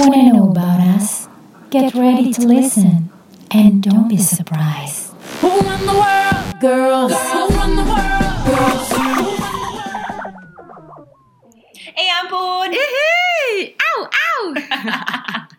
Want to know about us? Get ready to listen and don't be surprised. Who run the world? Girls, Who run the world? Girls. Eh ampun. Hei, au, au.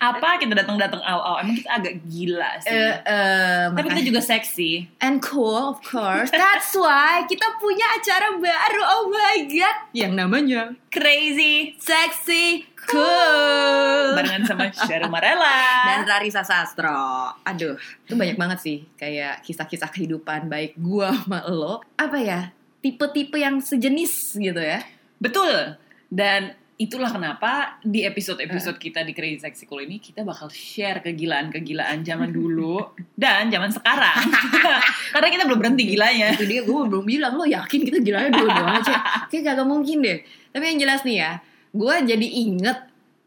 Apa kita datang-datang aw-aw? Emang kita agak gila sih. Eh, eh, Tapi kita juga seksi. and cool, of course. That's why kita punya acara baru. Oh my god, yang namanya Crazy. Sexy Cool. Barengan sama Sheryl Marella. dan Rarisa Sastro. Aduh, itu banyak banget sih kayak kisah-kisah kehidupan baik gua sama lo. Apa ya? Tipe-tipe yang sejenis gitu ya. Betul. Dan itulah kenapa di episode-episode kita di Crazy Sexy Cool ini kita bakal share kegilaan-kegilaan zaman dulu dan zaman sekarang. Karena kita belum berhenti gilanya. itu dia gue belum bilang lo yakin kita gilanya dulu doang aja kayak gak mungkin deh tapi yang jelas nih ya gue jadi inget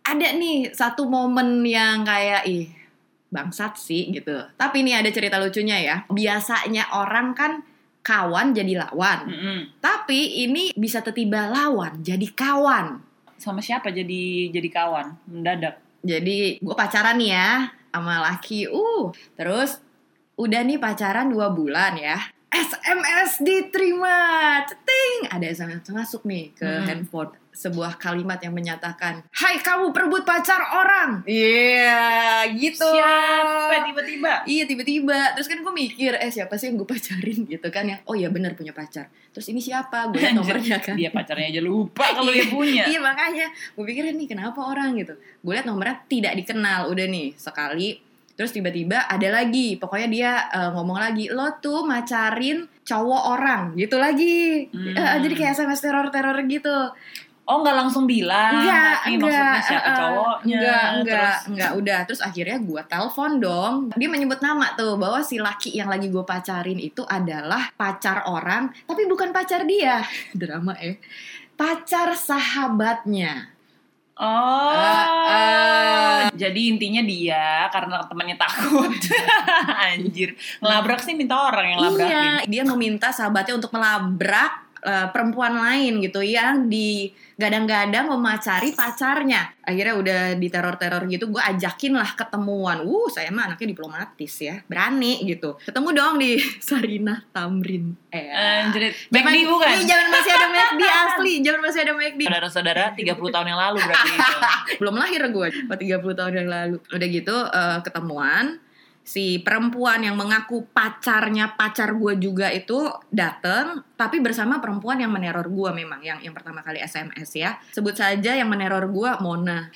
ada nih satu momen yang kayak ih bangsat sih gitu. Tapi nih ada cerita lucunya ya. Biasanya orang kan kawan jadi lawan. Mm-mm. tapi ini bisa tiba lawan jadi kawan. Sama siapa jadi jadi kawan? Mendadak? jadi gue pacaran nih ya sama laki. Uh terus udah nih pacaran dua bulan ya SMS diterima. Ceting ada SMS masuk nih ke Hmm. handphone sebuah kalimat yang menyatakan Hai kamu perebut pacar orang. Iya gitu. Siapa? Tiba-tiba? Iya tiba-tiba. Terus kan gue mikir Eh siapa sih yang gue pacarin? Gitu kan Yang oh ya benar punya pacar. Terus ini siapa? Gue liat nomornya kan. Dia pacarnya aja lupa kalau dia punya. Iya makanya. Gue pikir nih kenapa orang gitu. Gue liat nomornya tidak dikenal. Udah nih sekali. Terus tiba-tiba ada lagi, pokoknya dia eh, ngomong lagi, lo tuh macarin cowok orang gitu lagi. Hmm. Eh, jadi kayak SMS teror-teror gitu. Oh nggak langsung bilang, enggak, tapi enggak, maksudnya siapa eh, cowoknya? Enggak, enggak, terus enggak. Udah, terus akhirnya gue telepon dong. Dia menyebut nama tuh bahwa si laki yang lagi gue pacarin itu adalah pacar orang, tapi bukan pacar dia. Drama eh. Pacar sahabatnya. Oh, Eh, eh. jadi intinya dia karena temannya takut, anjir ngelabrak sih minta orang yang labrakin. Iya, dia meminta sahabatnya untuk melabrak eh, perempuan lain gitu yang digadang-gadang memacari pacarnya. Akhirnya udah diteror-teror gitu, gue ajakin lah ketemuan. Uh, saya mah anaknya diplomatis ya, berani gitu. Ketemu dong di Sarinah Tamrin. Eh, McD bukan? Iya, zaman masih ada McD asli, zaman masih ada McD. Saudara-saudara 30 tahun yang lalu berarti itu. belum lahir gue 30 tahun yang lalu udah gitu eh, ketemuan si perempuan yang mengaku pacarnya pacar gue juga itu dateng tapi bersama perempuan yang meneror gue memang yang yang pertama kali SMS ya sebut saja yang meneror gue Mona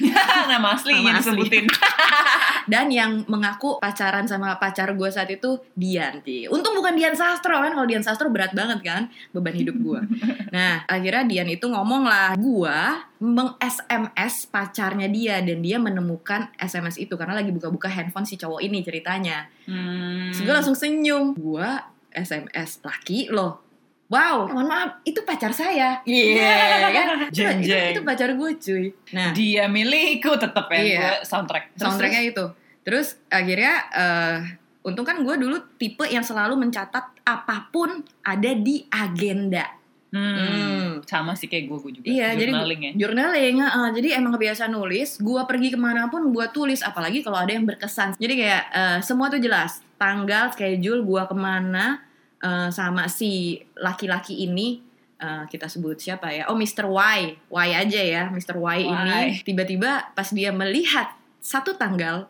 Nama aslinya Nama asli. disebutin. dan yang mengaku pacaran sama pacar gue saat itu Dianti. Untung bukan Dian Sastro kan, kalau Dian Sastro berat banget kan beban hidup gue. nah akhirnya Dian itu ngomong lah, gue meng SMS pacarnya dia dan dia menemukan SMS itu karena lagi buka-buka handphone si cowok ini ceritanya. Hmm. Terus gue langsung senyum, gue SMS laki loh. Wow, mohon maaf, itu pacar saya. Iya, kan? Itu, Jeng, itu, jeng. itu pacar gue cuy. Nah, Dia milikku tetep ya Iya. gue soundtrack. Terus, soundtracknya itu terus akhirnya eh untung kan gue dulu tipe yang selalu mencatat apa pun ada di agenda Hmm. Hmm. Sama sih kayak gue, gue juga. iya jadi Journaling ya. journaling eh, jadi emang kebiasaan nulis gue pergi ke mana pun gue tulis apalagi kalau ada yang berkesan jadi kayak eh, semua tuh jelas tanggal schedule gue ke mana eh, sama si laki-laki ini eh, kita sebut siapa ya oh Mr. Y Y aja ya Mr. Y, ini Y. tiba-tiba pas dia melihat satu tanggal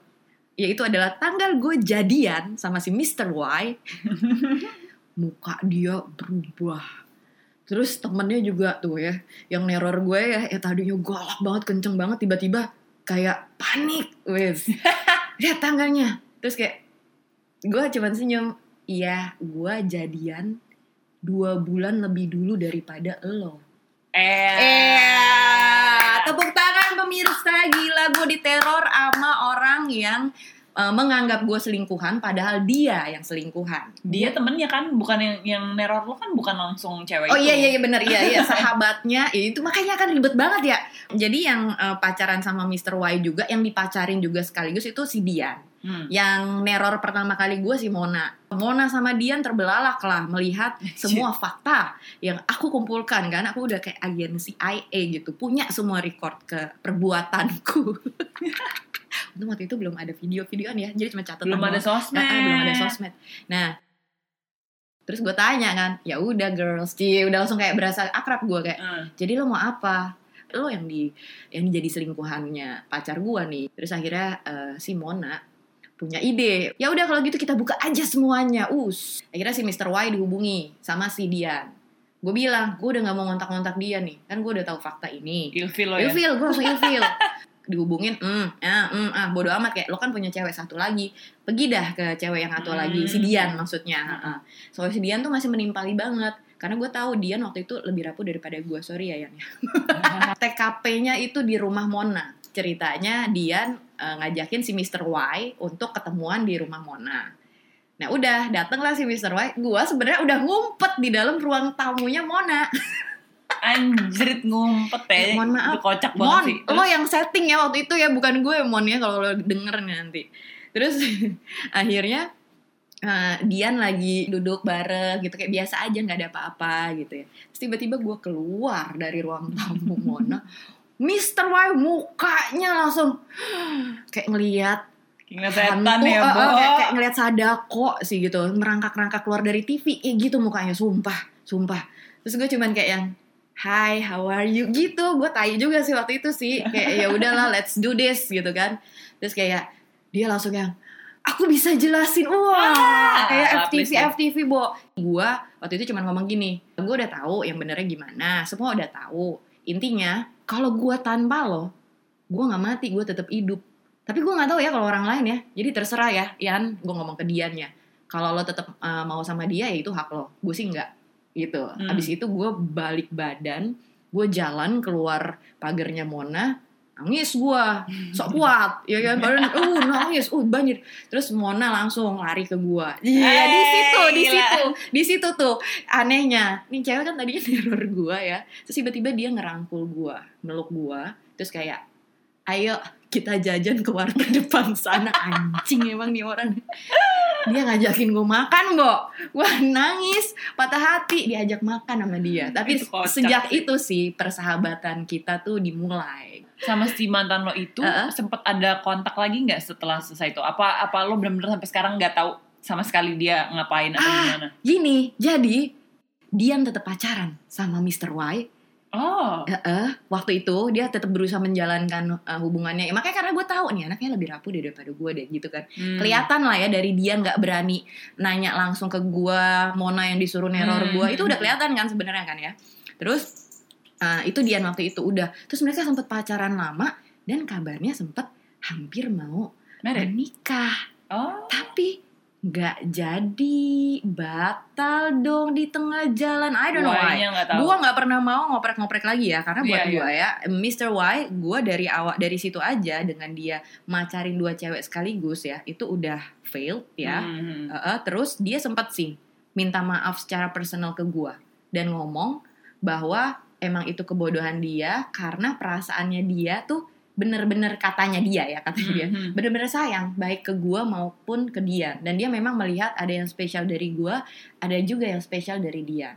yaitu adalah tanggal gue jadian sama si Mr. Y muka dia berubah terus temennya juga tuh ya yang neror gue ya ya tadinya galak banget kenceng banget tiba-tiba kayak panik wes lihat tanggalnya terus kayak gue cuman senyum iya gue jadian dua bulan lebih dulu daripada lo Eh. Eh, tepuk tangan pemirsa gila gue diteror sama orang yang eh, menganggap gue selingkuhan padahal dia yang selingkuhan. Dia temennya kan, bukan yang yang neror lo kan bukan langsung cewek Oh itu. iya iya iya benar iya iya sahabatnya ya, itu makanya kan ribet banget ya. Jadi yang eh, pacaran sama Mr. Y juga yang dipacarin juga sekaligus itu si Dian. Hmm. Yang neror pertama kali gue si Mona. Mona sama Dian terbelalak lah melihat semua fakta yang aku kumpulkan kan. Aku udah kayak agen CIA gitu, punya semua record ke perbuatanku. Untung waktu itu belum ada video-videoan ya, jadi cuma catatan. Belum ada sosmed. Ah, ah, belum ada sosmed. Nah, terus gue tanya kan, ya udah girls, Cie, udah langsung kayak berasa akrab gue kayak, Hmm. jadi lo mau apa? Lo yang di yang jadi selingkuhannya pacar gue nih. Terus akhirnya eh, si Mona punya ide. Ya udah kalau gitu kita buka aja semuanya. Us. Akhirnya si Mr. Y dihubungi sama si Dian. Gue bilang, gue udah nggak mau ngontak-ngontak dia nih. Kan gue udah tahu fakta ini. Ilfil lo ya. Ilfil, gue langsung ilfil. Dihubungin, mm, ah, mm, ah, bodo amat kayak lo kan punya cewek satu lagi, pergi dah ke cewek yang satu Hmm. lagi, si Dian maksudnya. Heeh. Soalnya si Dian tuh masih menimpali banget, karena gue tahu Dian waktu itu lebih rapuh daripada gue, sorry ya Yan ya. TKP-nya itu di rumah Mona. Ceritanya Dian eh, ngajakin si Mr. Y untuk ketemuan di rumah Mona. Nah udah datanglah si Mr. Y. Gue sebenarnya udah ngumpet di dalam ruang tamunya Mona. Anjrit ngumpet ya. Eh, mohon maaf. Kocak Mon, banget sih. lo yang setting ya waktu itu ya bukan gue Mon ya kalau lo denger nih nanti. Terus akhirnya eh, Dian lagi duduk bareng gitu kayak biasa aja nggak ada apa-apa gitu ya. Terus tiba-tiba gue keluar dari ruang tamu Mona. Mr. Y mukanya langsung kayak ngeliat Ingat setan ya, eh, Bo. eh, kayak, kayak ngeliat sadako sih gitu merangkak-rangkak keluar dari TV kayak gitu mukanya sumpah sumpah terus gue cuman kayak yang Hi, how are you? Gitu, gue tai juga sih waktu itu sih. Kayak ya udahlah, let's do this gitu kan. Terus kayak dia langsung yang aku bisa jelasin, wah Ah, kayak FTV ya. FTV bo. Gue waktu itu cuman ngomong gini, gue udah tahu yang benernya gimana, semua udah tahu. Intinya kalau gue tanpa lo, gue nggak mati, gue tetap hidup. Tapi gue nggak tahu ya kalau orang lain ya. Jadi terserah ya, Ian. Gue ngomong ke Dian ya. Kalau lo tetap eh, mau sama dia ya itu hak lo. Gue sih nggak gitu. Hmm. Abis itu gue balik badan, gue jalan keluar pagernya Mona, nangis gue, sok kuat, ya kan? Badan, uh nangis, uh banjir. Terus Mona langsung lari ke gue. Iya di Eh, situ, di gila. situ, di situ tuh. Anehnya. Nih cewek kan tadinya teror gue ya, terus tiba-tiba dia ngerangkul gue, meluk gue, terus kayak, ayo kita jajan ke warteg depan sana. Anjing emang nih orang. Dia ngajakin gue makan bo gue nangis. Patah hati diajak makan sama dia. Tapi Itu kocak sejak itu sih persahabatan kita tuh dimulai Sama si mantan lo itu Heeh. sempet ada kontak lagi nggak setelah selesai itu? Apa apa lo bener-bener sampai sekarang nggak tahu sama sekali dia ngapain atau Ah. gimana? gini jadi Dian tetap pacaran sama Mr. Y Oh, Heeh, waktu itu dia tetap berusaha menjalankan uh, hubungannya. Ya, makanya karena gue tahu nih anaknya lebih rapuh deh daripada gue deh gitu kan. hmm. Kelihatan lah ya dari dia nggak berani nanya langsung ke gue, Mona yang disuruh neror Hmm. gue itu udah kelihatan kan sebenarnya kan ya. Terus uh, itu Dian waktu itu udah. Terus mereka sempet pacaran lama dan kabarnya sempet hampir mau Married? menikah. Oh, Tapi nggak jadi, batal dong di tengah jalan. I don't know why. Gue nggak pernah mau ngoprek-ngoprek lagi ya, karena buat Iya, gue ya, Mr. Y, gue dari awal dari situ aja dengan dia macarin dua cewek sekaligus ya, itu udah failed ya. Hmm. Uh-uh, terus dia sempat sih minta maaf secara personal ke gue dan ngomong bahwa emang itu kebodohan dia karena perasaannya dia tuh bener-bener katanya dia ya katanya dia. Mhm. bener-bener sayang baik ke gue maupun ke dia. Dan dia memang melihat ada yang spesial dari gue ada juga yang spesial dari dia.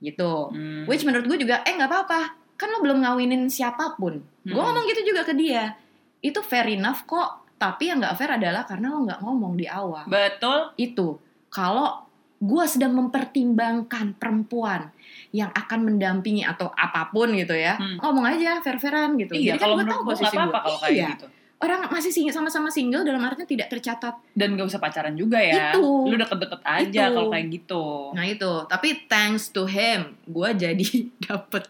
Gitu. Hmm. which menurut gue juga eh nggak apa-apa. Kan lo belum ngawinin siapa pun. Gue Hmm. ngomong gitu juga ke dia. Itu fair enough kok. Tapi yang nggak fair adalah karena lo nggak ngomong di awal. Betul. itu. Kalau gue sedang mempertimbangkan perempuan yang akan mendampingi atau apa pun gitu ya Hmm. ngomong aja fair-fairan gitu Iya, Jadi kan kalau tahu gue nggak posisi gua. kalau kayak Iya. gitu. orang masih single sama-sama single dalam artinya tidak tercatat Dan gak usah pacaran juga ya. Itu. Lu deket-deket aja kalau kayak gitu. Nah itu, tapi thanks to him, gue jadi dapet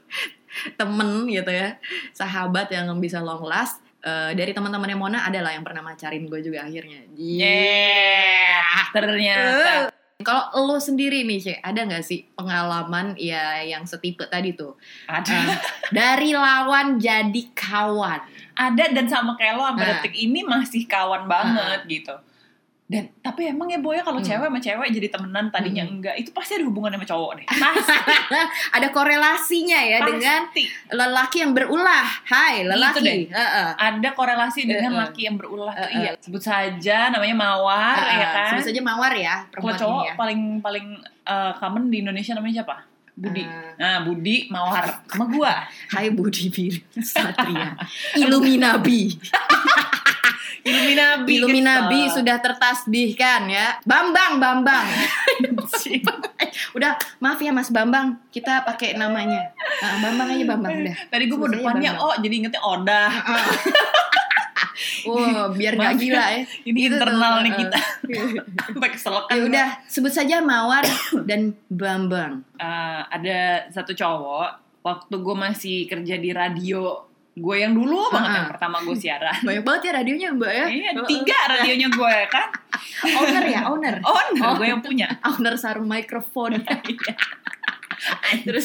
temen gitu ya, sahabat yang bisa long last. Eh, dari teman-temannya Mona ada lah yang pernah macarin gue juga akhirnya. Yeah, ternyata. Eh, Kalau lo sendiri nih, Cek, ada nggak sih pengalaman ya yang setipe tadi tuh? Ada. Eh, dari lawan jadi kawan. ada dan sama kayak lo sampai detik ini masih kawan banget gitu. Dan tapi emang ya boy ya kalau Hmm. cewek sama cewek jadi temenan tadinya Hmm. enggak, itu pasti ada hubungan sama cowok deh. Pasti. Ada korelasinya ya dengan pasti. lelaki yang berulah. Hai, lelaki. Gitu deh. Heeh. Ada korelasi dengan Eh, eh. laki yang berulah. Eh, eh. Iya, sebut saja namanya Mawar Heeh. ya kan. Sebut saja mawar ya Kalau cowok ya. paling paling eh, common di Indonesia namanya siapa? Budi. Eh. Nah, Budi Mawar sama gua. Hai Budi Bir Satria. Illuminabi. Illuminabi. Illuminabi kesel. sudah tertasbihkan ya. Bambang, Bambang. udah, maaf ya Mas Bambang, kita pakai namanya. Ah, Bambang aja Bambang udah. Tadi gue mau depannya Bambang. oh jadi ingetnya Oda. Oh, biar gak gila ya. Ini Gitu tuh, internal nih eh. kita. Sampai keselokan. Ya udah, sebut saja Mawar dan Bambang. Eh, ada satu cowok waktu gue masih kerja di radio gue yang dulu banget Ah. yang pertama gue siaran. Banyak banget ya radionya Mbak ya. Iya, tiga radionya gue kan. Owner ya, owner. Owner Oh. gue yang punya. Owner sarung mikrofon. terus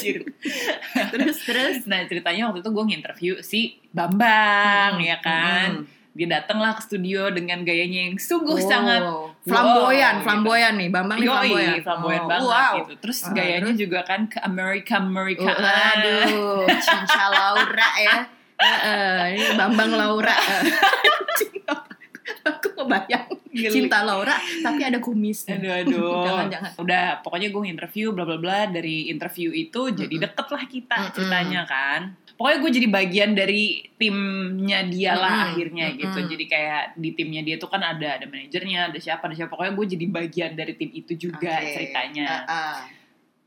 terus terus. nah ceritanya waktu itu gue nginterview si Bambang Hmm, ya kan hmm. dia datang lah ke studio dengan gayanya yang sungguh Oh, sangat flamboyan, wow, flamboyan nih. Bambang nih Yoi, flamboyan. flamboyan Oh, banget wow. gitu. Terus Ah, gayanya juga kan ke Amerika Amerika. Oh, aduh, cinta Laura ya. Heeh, ini Bambang Laura. Aku ngebayang Geli. cinta Laura tapi ada kumisnya. Aduh, aduh. Jangan, jangan. Udah, pokoknya gue interview bla bla bla dari interview itu jadi Mm-mm. deket lah kita Mm-mm. ceritanya kan. Pokoknya gue jadi bagian dari timnya dia lah Mm-mm. akhirnya gitu. Mm-mm. Jadi kayak di timnya dia tuh kan ada ada manajernya, ada siapa, ada siapa. Pokoknya gue jadi bagian dari tim itu juga Oke. ceritanya. Heeh.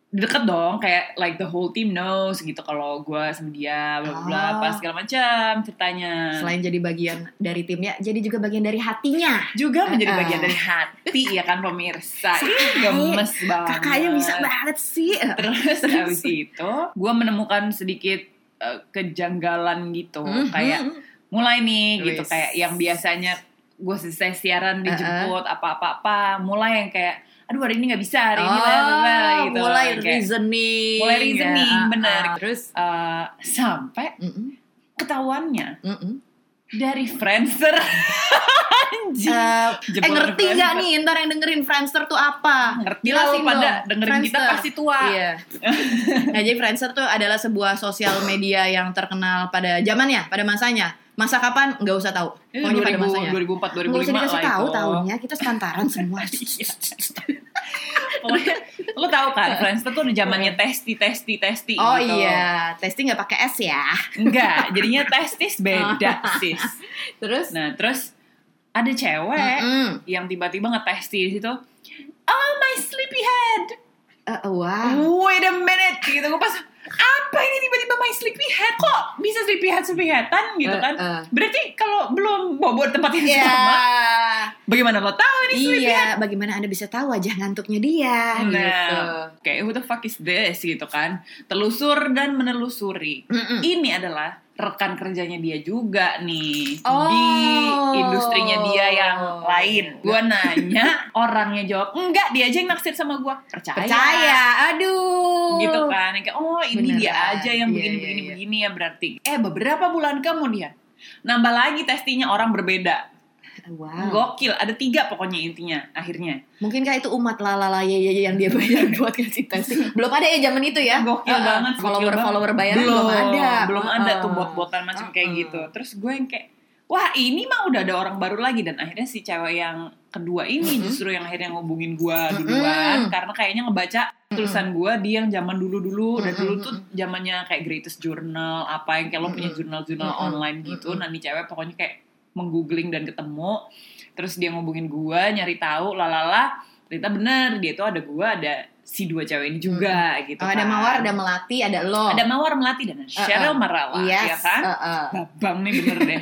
Deket dong, kayak like the whole team knows gitu kalau gue sama dia bla bla bla Oh. apa segala macam ceritanya. Selain jadi bagian dari timnya, jadi juga bagian dari hatinya. juga menjadi Ah. bagian dari hati ya kan pemirsa. Gemes banget. Kakaknya bisa banget sih. Terus habis itu gue menemukan sedikit eh, kejanggalan gitu Mhm. kayak mulai nih gitu Wis. kayak yang biasanya gue selesai siaran dijemput apa-apa-apa mulai yang kayak aduh hari ini nggak bisa hari ini Oh, bla, bla, gitu mulai Kayak, reasoning. mulai reasoning, ya. bener. Ah, Terus, eh, sampai mm-mm, ketahuannya mm-mm. dari Friendster anjing Eh, eh, Jebolan ngerti nggak Friendster. nih ntar yang dengerin Friendster tuh apa? ngerti lah pada dong, dengerin kita Friendster. pasti tua Iya. nah, jadi Friendster tuh adalah sebuah sosial media yang terkenal pada zamannya, pada masanya. Masa kapan? Nggak usah tahu. Pokoknya pada 2000, masanya. 2004 2005 Nggak usah dikasih tahu tahunnya, kita sepantaran semua. Pokoknya lo tau kan Friendster tuh udah zamannya testi testi testi oh gitu. iya, testing nggak pakai S ya. Enggak, jadinya testis beda sis. Terus? Nah terus ada cewek Mm-mm. yang tiba-tiba ngetesti di situ. Oh my sleepyhead. Eh, wah. Wait a minute gitu gue pas apa ini tiba-tiba my sleepyhead kok bisa sleepyhead sleepyheadan gitu Eh, kan? eh. Berarti kalau belum bobo tempat yang Iya. sama, bagaimana lo tahu ini sleepyhead? Iya, bagaimana Anda bisa tahu wajah ngantuknya dia gitu. Nah, kayak who the fuck is this gitu kan? Telusur dan menelusuri. Mm-mm. Ini adalah rekan kerjanya dia juga nih Oh. di industrinya dia yang lain. Gua nanya, orangnya jawab enggak, dia aja yang naksir sama gua. Percaya. Percaya, aduh. Gitu kan, kayak oh ini dia Beneran. aja yang Iya, begini iya, begini iya. begini ya berarti. Eh beberapa bulan kemudian nambah lagi testinya orang berbeda. Wow. Gokil, ada tiga pokoknya intinya akhirnya. Mungkinkah itu umat lalala ye ye yang dia bayar buat ngasih testing? Belum ada ya zaman itu ya? Gokil Uh-uh. banget, gokil Follower banget. follower bayaran belum, ada. belum ada tuh bot-botan macam kayak Uh-uh. gitu. Terus gue yang kayak, wah ini mah udah ada orang baru lagi dan akhirnya si cewek yang kedua ini Mm-mm. justru yang akhirnya ngehubungin gue duluan Mm-mm. karena kayaknya ngebaca tulisan gue dia yang zaman dulu-dulu dan dulu tuh zamannya kayak greatest journal apa yang kayak lo punya jurnal-jurnal Mm-mm. online gitu. Mm-mm. Nah nih cewek pokoknya kayak menggoogling dan ketemu. Terus dia ngubungin gue nyari tahu lalala. Ternyata bener dia tuh ada gue ada si dua cewek ini juga gitu. Oh, ada kan. mawar, ada melati, ada lo. Ada Mawar Melati dan Cheryl Marala, yes. ya kan? uh-uh. Babang nih bener deh.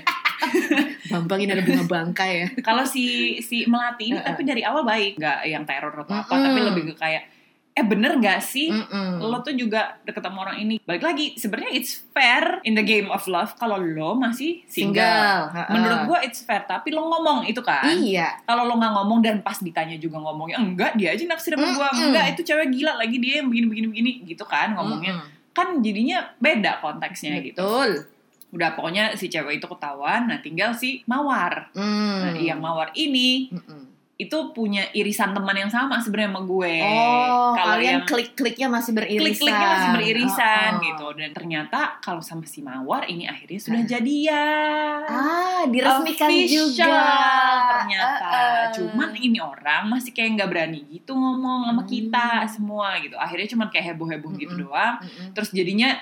Bambang ini ada bunga bangkai ya. Kalau si si Melati ini Uh-uh. tapi dari awal baik, nggak yang teror atau apa, Mm-mm. tapi lebih ke kayak eh bener nggak sih? Mm-mm. Lo tuh juga deket sama orang ini. Balik lagi, sebenarnya it's fair in the game of love kalau lo masih single. Single. Menurut gua it's fair, tapi lo ngomong itu kan. Iya. Kalau lo nggak ngomong dan pas ditanya juga ngomongnya enggak dia aja naksir sama gua, Mm-mm. enggak itu cewek gila lagi dia yang begini begini begini gitu kan ngomongnya. Mm-mm. Kan jadinya beda konteksnya gitu. Betul. Udah pokoknya si cewek itu ketahuan, nah tinggal si Mawar. Hmm. Nah, yang Mawar ini Mm-mm. Itu punya irisan teman yang sama sebenarnya sama gue. Oh, Kalau kalian yang klik-kliknya masih beririsan. klik-kliknya masih beririsan Oh, oh. gitu. Dan ternyata kalau sama si Mawar ini akhirnya sudah Ah. jadian. Ah, diresmikan Official juga. ternyata. Ah, ah. Cuman ini orang masih kayak nggak berani gitu ngomong sama Hmm. kita semua gitu. Akhirnya cuman kayak heboh-heboh gitu Mm-mm. doang. Mm-mm. Terus jadinya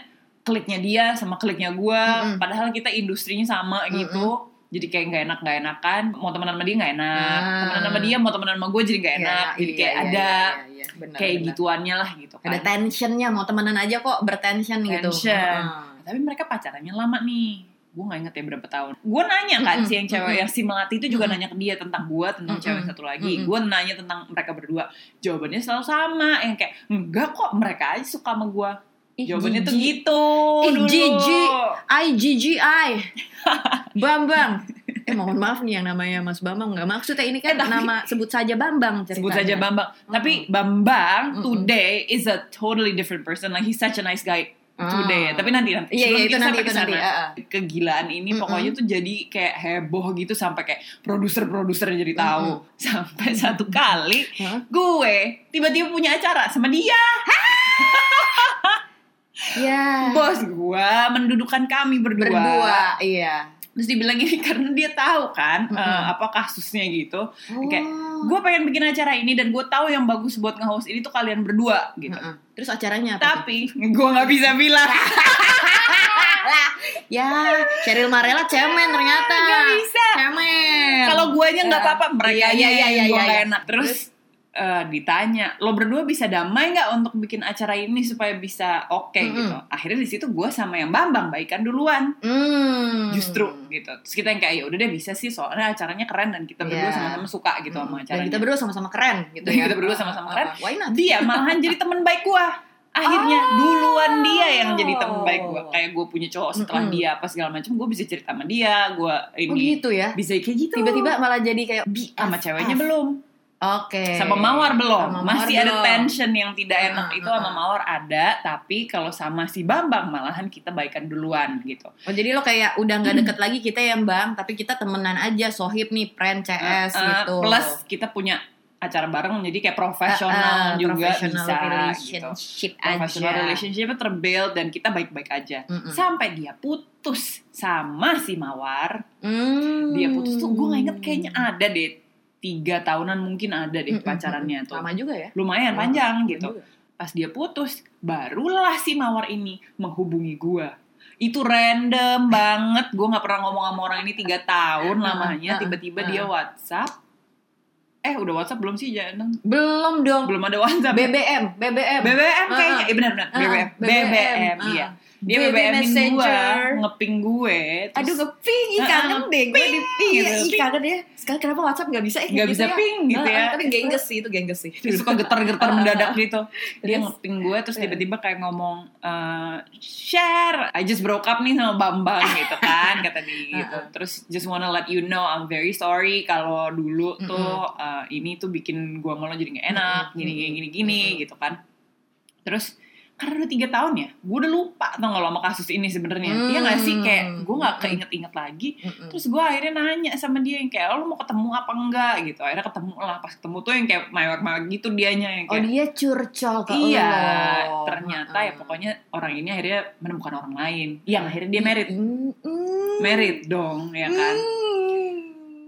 kliknya dia sama kliknya gue, Mm-mm. padahal kita industrinya sama gitu. Jadi kayak nggak enak nggak enakan, mau temenan sama dia nggak enak, Ah. temenan sama dia mau temenan sama gue jadi nggak enak, Iya, jadi iya, kayak iya, ada iya, iya, benar, kayak benar. gituannya lah gitu kan. Ada tensionnya, mau temenan aja kok bertension gitu. Ah. Tapi mereka pacarannya lama nih. Gue gak inget ya berapa tahun. Gue nanya kan Mm-mm, si yang cewek mm-mm. yang si Melati itu juga Mm-mm. nanya ke dia tentang gue, tentang Mm-mm, cewek satu lagi. mm-mm. Gue nanya tentang mereka berdua. Jawabannya selalu sama. Yang kayak, enggak kok mereka aja suka sama gue. Ih, Jawabannya tuh gitu Ih, dulu. jijik. IGGI Bambang Eh mohon maaf nih yang namanya Mas Bambang nggak maksudnya ini kan Eh, tapi- nama sebut saja Bambang ceritanya. Sebut saja Bambang. Tapi Bambang today is a totally different person. Like he's such a nice guy today. Ah. Tapi nanti nanti. Iya, Sebelum iya, itu kita nanti, sampai itu nanti, sana, ah, ah. Kegilaan ini Mm-mm. pokoknya tuh jadi kayak heboh gitu sampai kayak produser-produser jadi tahu. Sampai satu kali Hah? gue tiba-tiba punya acara sama dia. Ya. Bos gue mendudukan kami berdua. Berdua, iya. Terus dibilang ini karena dia tahu kan Mm-mm. eh, apa kasusnya gitu. Kayak Oh. gue pengen bikin acara ini dan gue tahu yang bagus buat nge-host ini tuh kalian berdua gitu. Heeh. Terus acaranya apa? Tapi gue nggak bisa bilang. Ya, Cheryl Marella cemen ternyata. Nggak bisa. Cemen. Kalau guanya nggak Ya. apa-apa, mereka Iya, iya, iya, iya, gue iya, nggak iya. enak. Terus eh, ditanya, lo berdua bisa damai nggak untuk bikin acara ini supaya bisa oke Mm-mm. gitu. Akhirnya di situ gue sama yang Bambang baikan duluan. Hmm. Justru gitu. Terus kita yang kayak ya udah deh bisa sih soalnya acaranya keren dan kita berdua Iya. sama-sama suka gitu Hmm. sama Dan acaranya. kita berdua sama-sama keren gitu Dan ya. kita berdua sama-sama keren. Why not? dia malahan jadi teman baik gue akhirnya Oh. duluan dia yang jadi teman baik gue kayak gue punya cowok setelah Mm-mm. dia apa segala macam gue bisa cerita sama dia gue ini Oh gitu ya. bisa kayak gitu Tiba-tiba malah jadi kayak BFF. sama ceweknya belum Oke. sama mawar belum Sama Mawar masih ada belum. tension yang tidak enak Ah, itu ah, sama ah. mawar ada tapi kalau sama si bambang malahan kita baikan duluan gitu Oh jadi lo kayak udah nggak deket lagi kita ya bang, tapi kita temenan aja, sohib nih, friend CS Uh, uh, gitu. plus kita punya acara bareng jadi kayak profesional Uh, uh, juga professional bisa gitu relationship professional aja. relationship terbuild dan kita baik-baik aja Mm-mm. sampai dia putus sama si mawar Hmm. dia putus tuh gue gak inget kayaknya ada deh tiga tahunan mungkin ada deh Mm-mm. pacarannya tuh. Lama juga ya. lumayan Lama. panjang Lama gitu. juga. pas dia putus barulah si mawar ini menghubungi gue itu random banget. Gue nggak pernah ngomong sama orang ini tiga tahun lamanya. tiba-tiba dia WhatsApp. Eh udah WhatsApp belum sih jangan Belum dong. belum ada WhatsApp BBM, BBM. BBM kayaknya. Ah, eh benar-benar ah, BBM BBM, BBM iya dia BBM-in gue Messenger. ngeping gue terus Aduh ngeping, ih kangen ah, deh gue di ping. gitu, Ih kangen ya. Sekarang kenapa WhatsApp nggak bisa? Eh, nggak gitu bisa ya? ping gitu ya Tapi gengges sih, itu gengges sih. Dia suka getar-getar mendadak gitu dia ngeping gue terus tiba-tiba kayak ngomong eh, share I just broke up nih sama Bambang gitu kan kata dia gitu terus just wanna let you know I'm very sorry kalau dulu tuh eh, ini tuh bikin gue malah jadi gak enak gini gini gini gini gitu kan terus karena udah tiga tahun ya gue udah lupa tau gak lo sama kasus ini sebenarnya Hmm. Iya gak sih kayak gue gak Mm-mm. keinget-inget lagi Mm-mm. Terus gue akhirnya nanya sama dia yang kayak lo mau ketemu apa enggak gitu. Akhirnya ketemu lah. Pas ketemu tuh yang kayak mewek-mewek gitu dianya yang Oh kayak dia curcol ke Iya, lo. ternyata ya Heeh. pokoknya orang ini akhirnya menemukan orang lain. Yang akhirnya dia merit. Mm, mm. Merit dong, ya kan? Mm.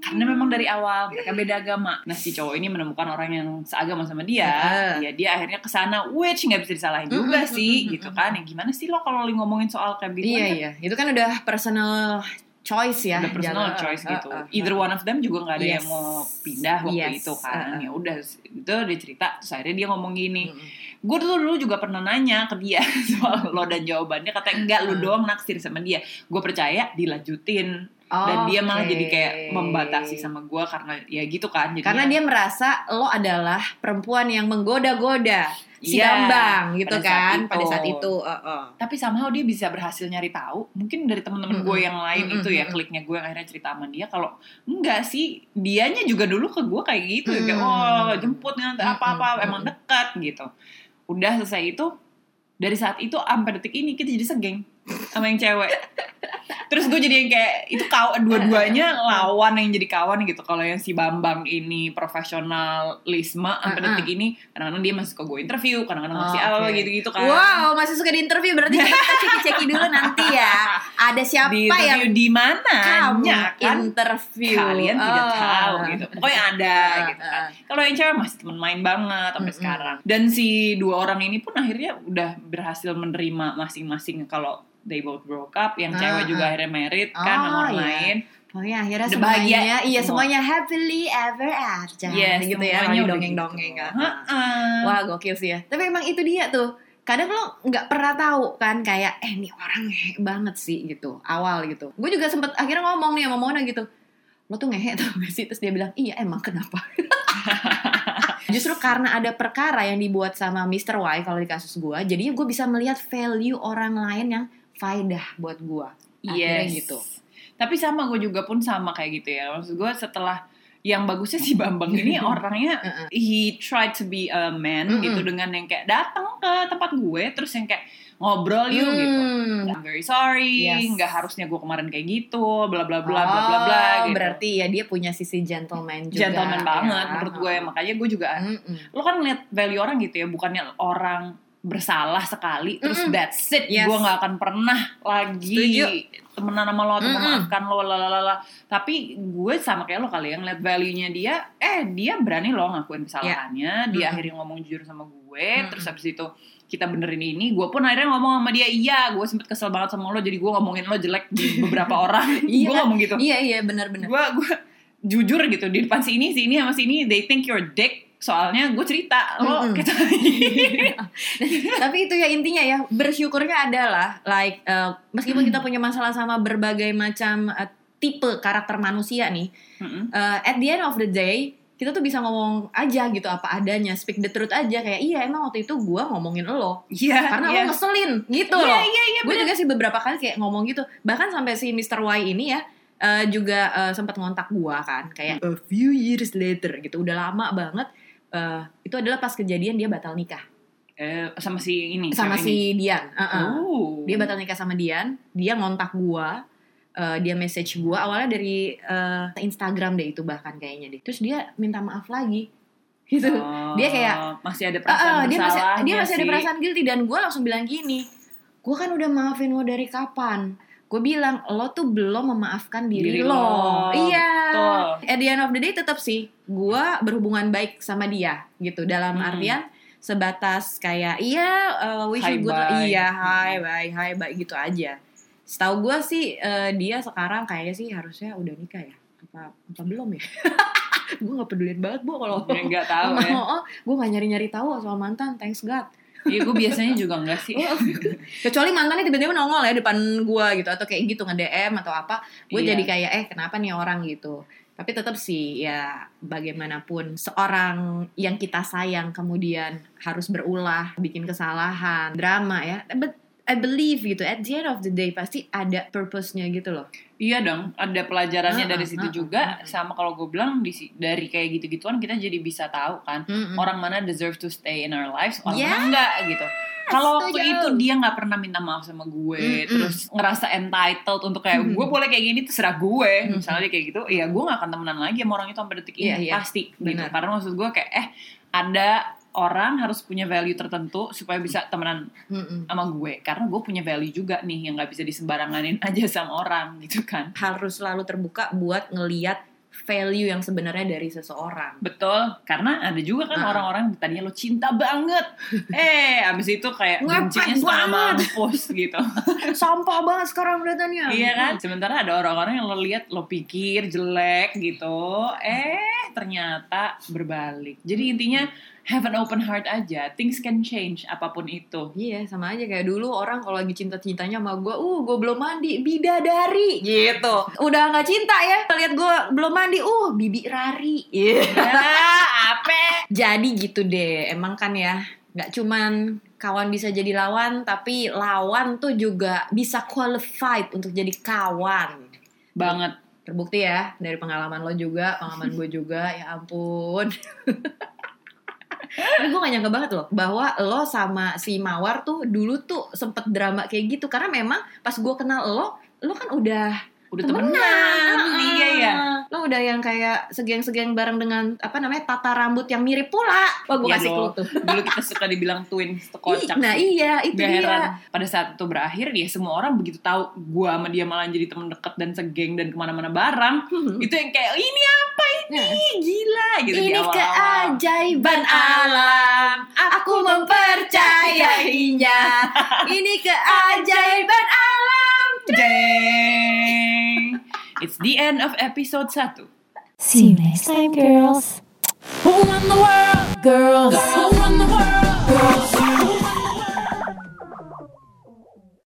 Karena memang dari awal mereka beda agama. Nah si cowok ini menemukan orang yang seagama sama dia. Heeh. Ya dia akhirnya ke sana, which nggak bisa disalahin juga Mm-mm, sih, mm-mm, gitu kan? Ya gimana sih lo kalau ngomongin soal kayak gitu? Iya kan iya, itu kan udah personal choice ya. udah personal Jalan- choice uh, gitu. uh, uh, Either one of them juga nggak ada yang Yes. mau pindah waktu Yes, itu kan. uh, uh. Ya udah itu dia cerita terus akhirnya dia ngomong gini. Mm-mm. Gue tuh dulu juga pernah nanya ke dia soal lo dan jawabannya katanya enggak lu Hmm. doang naksir sama dia. Gue percaya dilanjutin dan dia malah jadi kayak membatasi sama gue karena ya gitu kan. Jadinya, Karena dia merasa lo adalah perempuan yang menggoda-goda si Bambang gitu pada saat kan itu. pada saat itu. uh, uh. tapi somehow dia bisa berhasil nyari tahu mungkin dari teman-teman gue Mm-mm. yang lain Mm-mm, itu ya kliknya gue yang akhirnya cerita sama dia kalau enggak sih dianya juga dulu ke gue kayak gitu kayak Mm. oh jemput Mm-mm, apa-apa mm-mm. emang dekat gitu udah selesai itu dari saat itu sampai detik ini kita jadi segeng sama yang cewek terus gue jadi yang kayak itu kau dua-duanya lawan yang jadi kawan gitu kalau yang si Bambang ini profesionalisme sampai Uh-uh. detik ini kadang-kadang dia masih suka gue interview kadang-kadang masih Oh, apa oke. gitu-gitu kan Wow, masih suka di interview berarti kita ceki-ceki dulu nanti ya. Ada siapa di yang di mana kamu kan interview? kalian tidak Oh. tahu gitu pokoknya ada Ah, gitu kan ah. kalau yang cewek masih temen main banget sampai Mm-mm. sekarang dan si dua orang ini pun akhirnya udah berhasil menerima masing-masing kalau they both broke up yang Ah, cewek juga ah. akhirnya married kan sama Oh, orang iya. lain Pokoknya akhirnya Udah semuanya, bahagia iya semua. semuanya happily ever after. Yes, gitu ya, udah dongeng-dongeng gitu. kan. Heeh. Wah gokil sih ya. Tapi emang itu dia tuh. Kadang lo nggak pernah tahu kan kayak eh nih orang ngehe banget sih gitu awal gitu. Gue juga sempet akhirnya ngomong nih sama Mona gitu. Lo tuh ngehe tau gak sih? Terus dia bilang iya emang kenapa? Justru karena ada perkara yang dibuat sama Mr. Y kalau di kasus gue, jadinya gue bisa melihat value orang lain yang faedah buat gue. Akhirnya Yes. gitu. Tapi sama gue juga pun sama kayak gitu ya. Maksud gue setelah yang bagusnya si Bambang ini orangnya he tried to be a man Mm-mm. gitu dengan yang kayak datang ke tempat gue terus yang kayak ngobrol yuk gitu. Hmm. I'm very sorry, Yes. nggak harusnya gue kemarin kayak gitu, bla bla bla bla Oh, bla bla gitu. Berarti ya dia punya sisi gentleman juga. gentleman banget ya. menurut gue. Makanya gue juga Mm-mm. lo kan ngeliat value orang gitu ya, bukannya orang bersalah sekali terus Mm-mm. that's it Yes. gue nggak akan pernah lagi Setuju. temenan sama lo atau Mm-mm. memaafkan lo lalala tapi gue sama kayak lo kali yang ngeliat value nya dia eh dia berani lo ngakuin kesalahannya dia Mm-mm. akhirnya ngomong jujur sama gue Mm-mm. terus habis itu kita benerin ini gue pun akhirnya ngomong sama dia iya gue sempet kesel banget sama lo jadi gue ngomongin lo jelek di beberapa orang Iya gue ngomong gitu Iya iya benar-benar. gue gue jujur gitu di depan sini sini sama sini they think you're a dick soalnya gue cerita lo Mm-mm. kita Tapi itu ya intinya ya bersyukurnya adalah like uh, meskipun kita punya masalah sama berbagai macam uh, tipe karakter manusia nih, Mm-mm. uh, at the end of the day kita tuh bisa ngomong aja gitu apa adanya, speak the truth aja kayak iya emang waktu itu gua ngomongin lo Iya, karena iya. lo ngeselin gitu Iya, loh. iya, iya, gue juga sih beberapa kali kayak ngomong gitu bahkan sampai si Mr. Y ini ya eh, juga eh, sempat ngontak gua kan kayak a few years later gitu udah lama banget eh, itu adalah pas kejadian dia batal nikah Eh, sama si ini sama cewek ini. si Dian Uh-uh. Oh. dia batal nikah sama Dian dia ngontak gua eh, dia message gua awalnya dari eh, Instagram deh itu bahkan kayaknya deh terus dia minta maaf lagi gitu Oh, Dia kayak- masih ada perasaan ah, dia masih dia masih ada perasaan guilty dan gue langsung bilang gini gue kan udah maafin lo dari kapan gue bilang lo tuh belum memaafkan diri, Diri lo. lo, iya betul. at the end of the day tetap sih gue berhubungan baik sama dia gitu dalam Hmm. artian sebatas kayak iya uh, wish Hi, you good bye. iya hi bye hi bye gitu aja setahu gue sih eh, dia sekarang kayaknya sih harusnya udah nikah ya apa apa belum ya gue nggak pedulin banget bu kalau nggak tahu ya. Oh, gue gak nyari-nyari tahu soal mantan, thanks God. Iya, gue biasanya juga enggak sih. Oh. Kecuali mantannya tiba-tiba nongol ya depan gue gitu atau kayak gitu nge-DM atau apa, gue Iya. jadi kayak eh kenapa nih orang gitu. Tapi tetap sih ya bagaimanapun seorang yang kita sayang kemudian harus berulah, bikin kesalahan, drama ya. But I believe gitu at the end of the day pasti ada purpose-nya gitu loh. Iya dong, ada pelajarannya Ah, dari ah, situ ah, juga. ah, ah. Sama kalau gue bilang di dari kayak gitu-gituan kita jadi bisa tahu kan Mm-mm. orang mana deserve to stay in our lives, orang Yeah. mana enggak gitu. Kalau waktu itu dia nggak pernah minta maaf sama gue, Mm-mm. terus ngerasa entitled untuk kayak Mm-mm. gue boleh kayak gini terserah gue, Mm-mm. misalnya dia kayak gitu, ya gue nggak akan temenan lagi sama orang itu sampai detik ini Iya, iya. pasti gitu. Karena maksud gue kayak eh ada orang harus punya value tertentu supaya bisa temenan Mm-mm. sama gue karena gue punya value juga nih yang nggak bisa disembaranganin aja sama orang gitu kan harus selalu terbuka buat ngeliat value yang sebenarnya dari seseorang. betul karena ada juga kan Ah. orang-orang yang tadinya lo cinta banget eh abis itu kayak bencinya banget. mampus gitu Sampah banget sekarang kelihatannya. iya kan sementara ada orang-orang yang lo lihat lo pikir jelek gitu eh ternyata berbalik jadi intinya have an open heart aja things can change apa pun itu Iya sama aja kayak dulu orang kalau lagi cinta-cintanya sama gue, uh gue belum mandi, bidadari gitu. Udah nggak cinta ya, lihat gue belum mandi, uh bibi rari. Iya. ya apa Jadi gitu deh, emang kan ya nggak cuman kawan bisa jadi lawan, tapi lawan tuh juga bisa qualified untuk jadi kawan. banget Terbukti ya dari pengalaman lo juga, pengalaman gue juga, ya ampun. Tapi gue gak nyangka banget loh bahwa lo sama si Mawar tuh dulu tuh sempet drama kayak gitu karena memang pas gue kenal lo, lo kan udah Udah temenan. temenan. Iya ya. Lo udah yang kayak segeng-segeng bareng dengan apa namanya tata rambut yang mirip pula. Wah gue Iya kasih clue tuh. Dulu kita suka dibilang twins tuh kocak. Nah iya itu Gak dia. heran pada saat itu berakhir ya semua orang begitu tahu gua sama dia malah jadi temen deket dan segeng dan ke mana-mana bareng Hmm. itu yang kayak ini apa ini Nah. gila gitu Ini awal-awal. keajaiban alam, aku mempercayainya. Ini keajaiban alam. Jeng. It's the end of episode 1. See you next time, girls. Who won the world? Girls. Who won the world? Girls.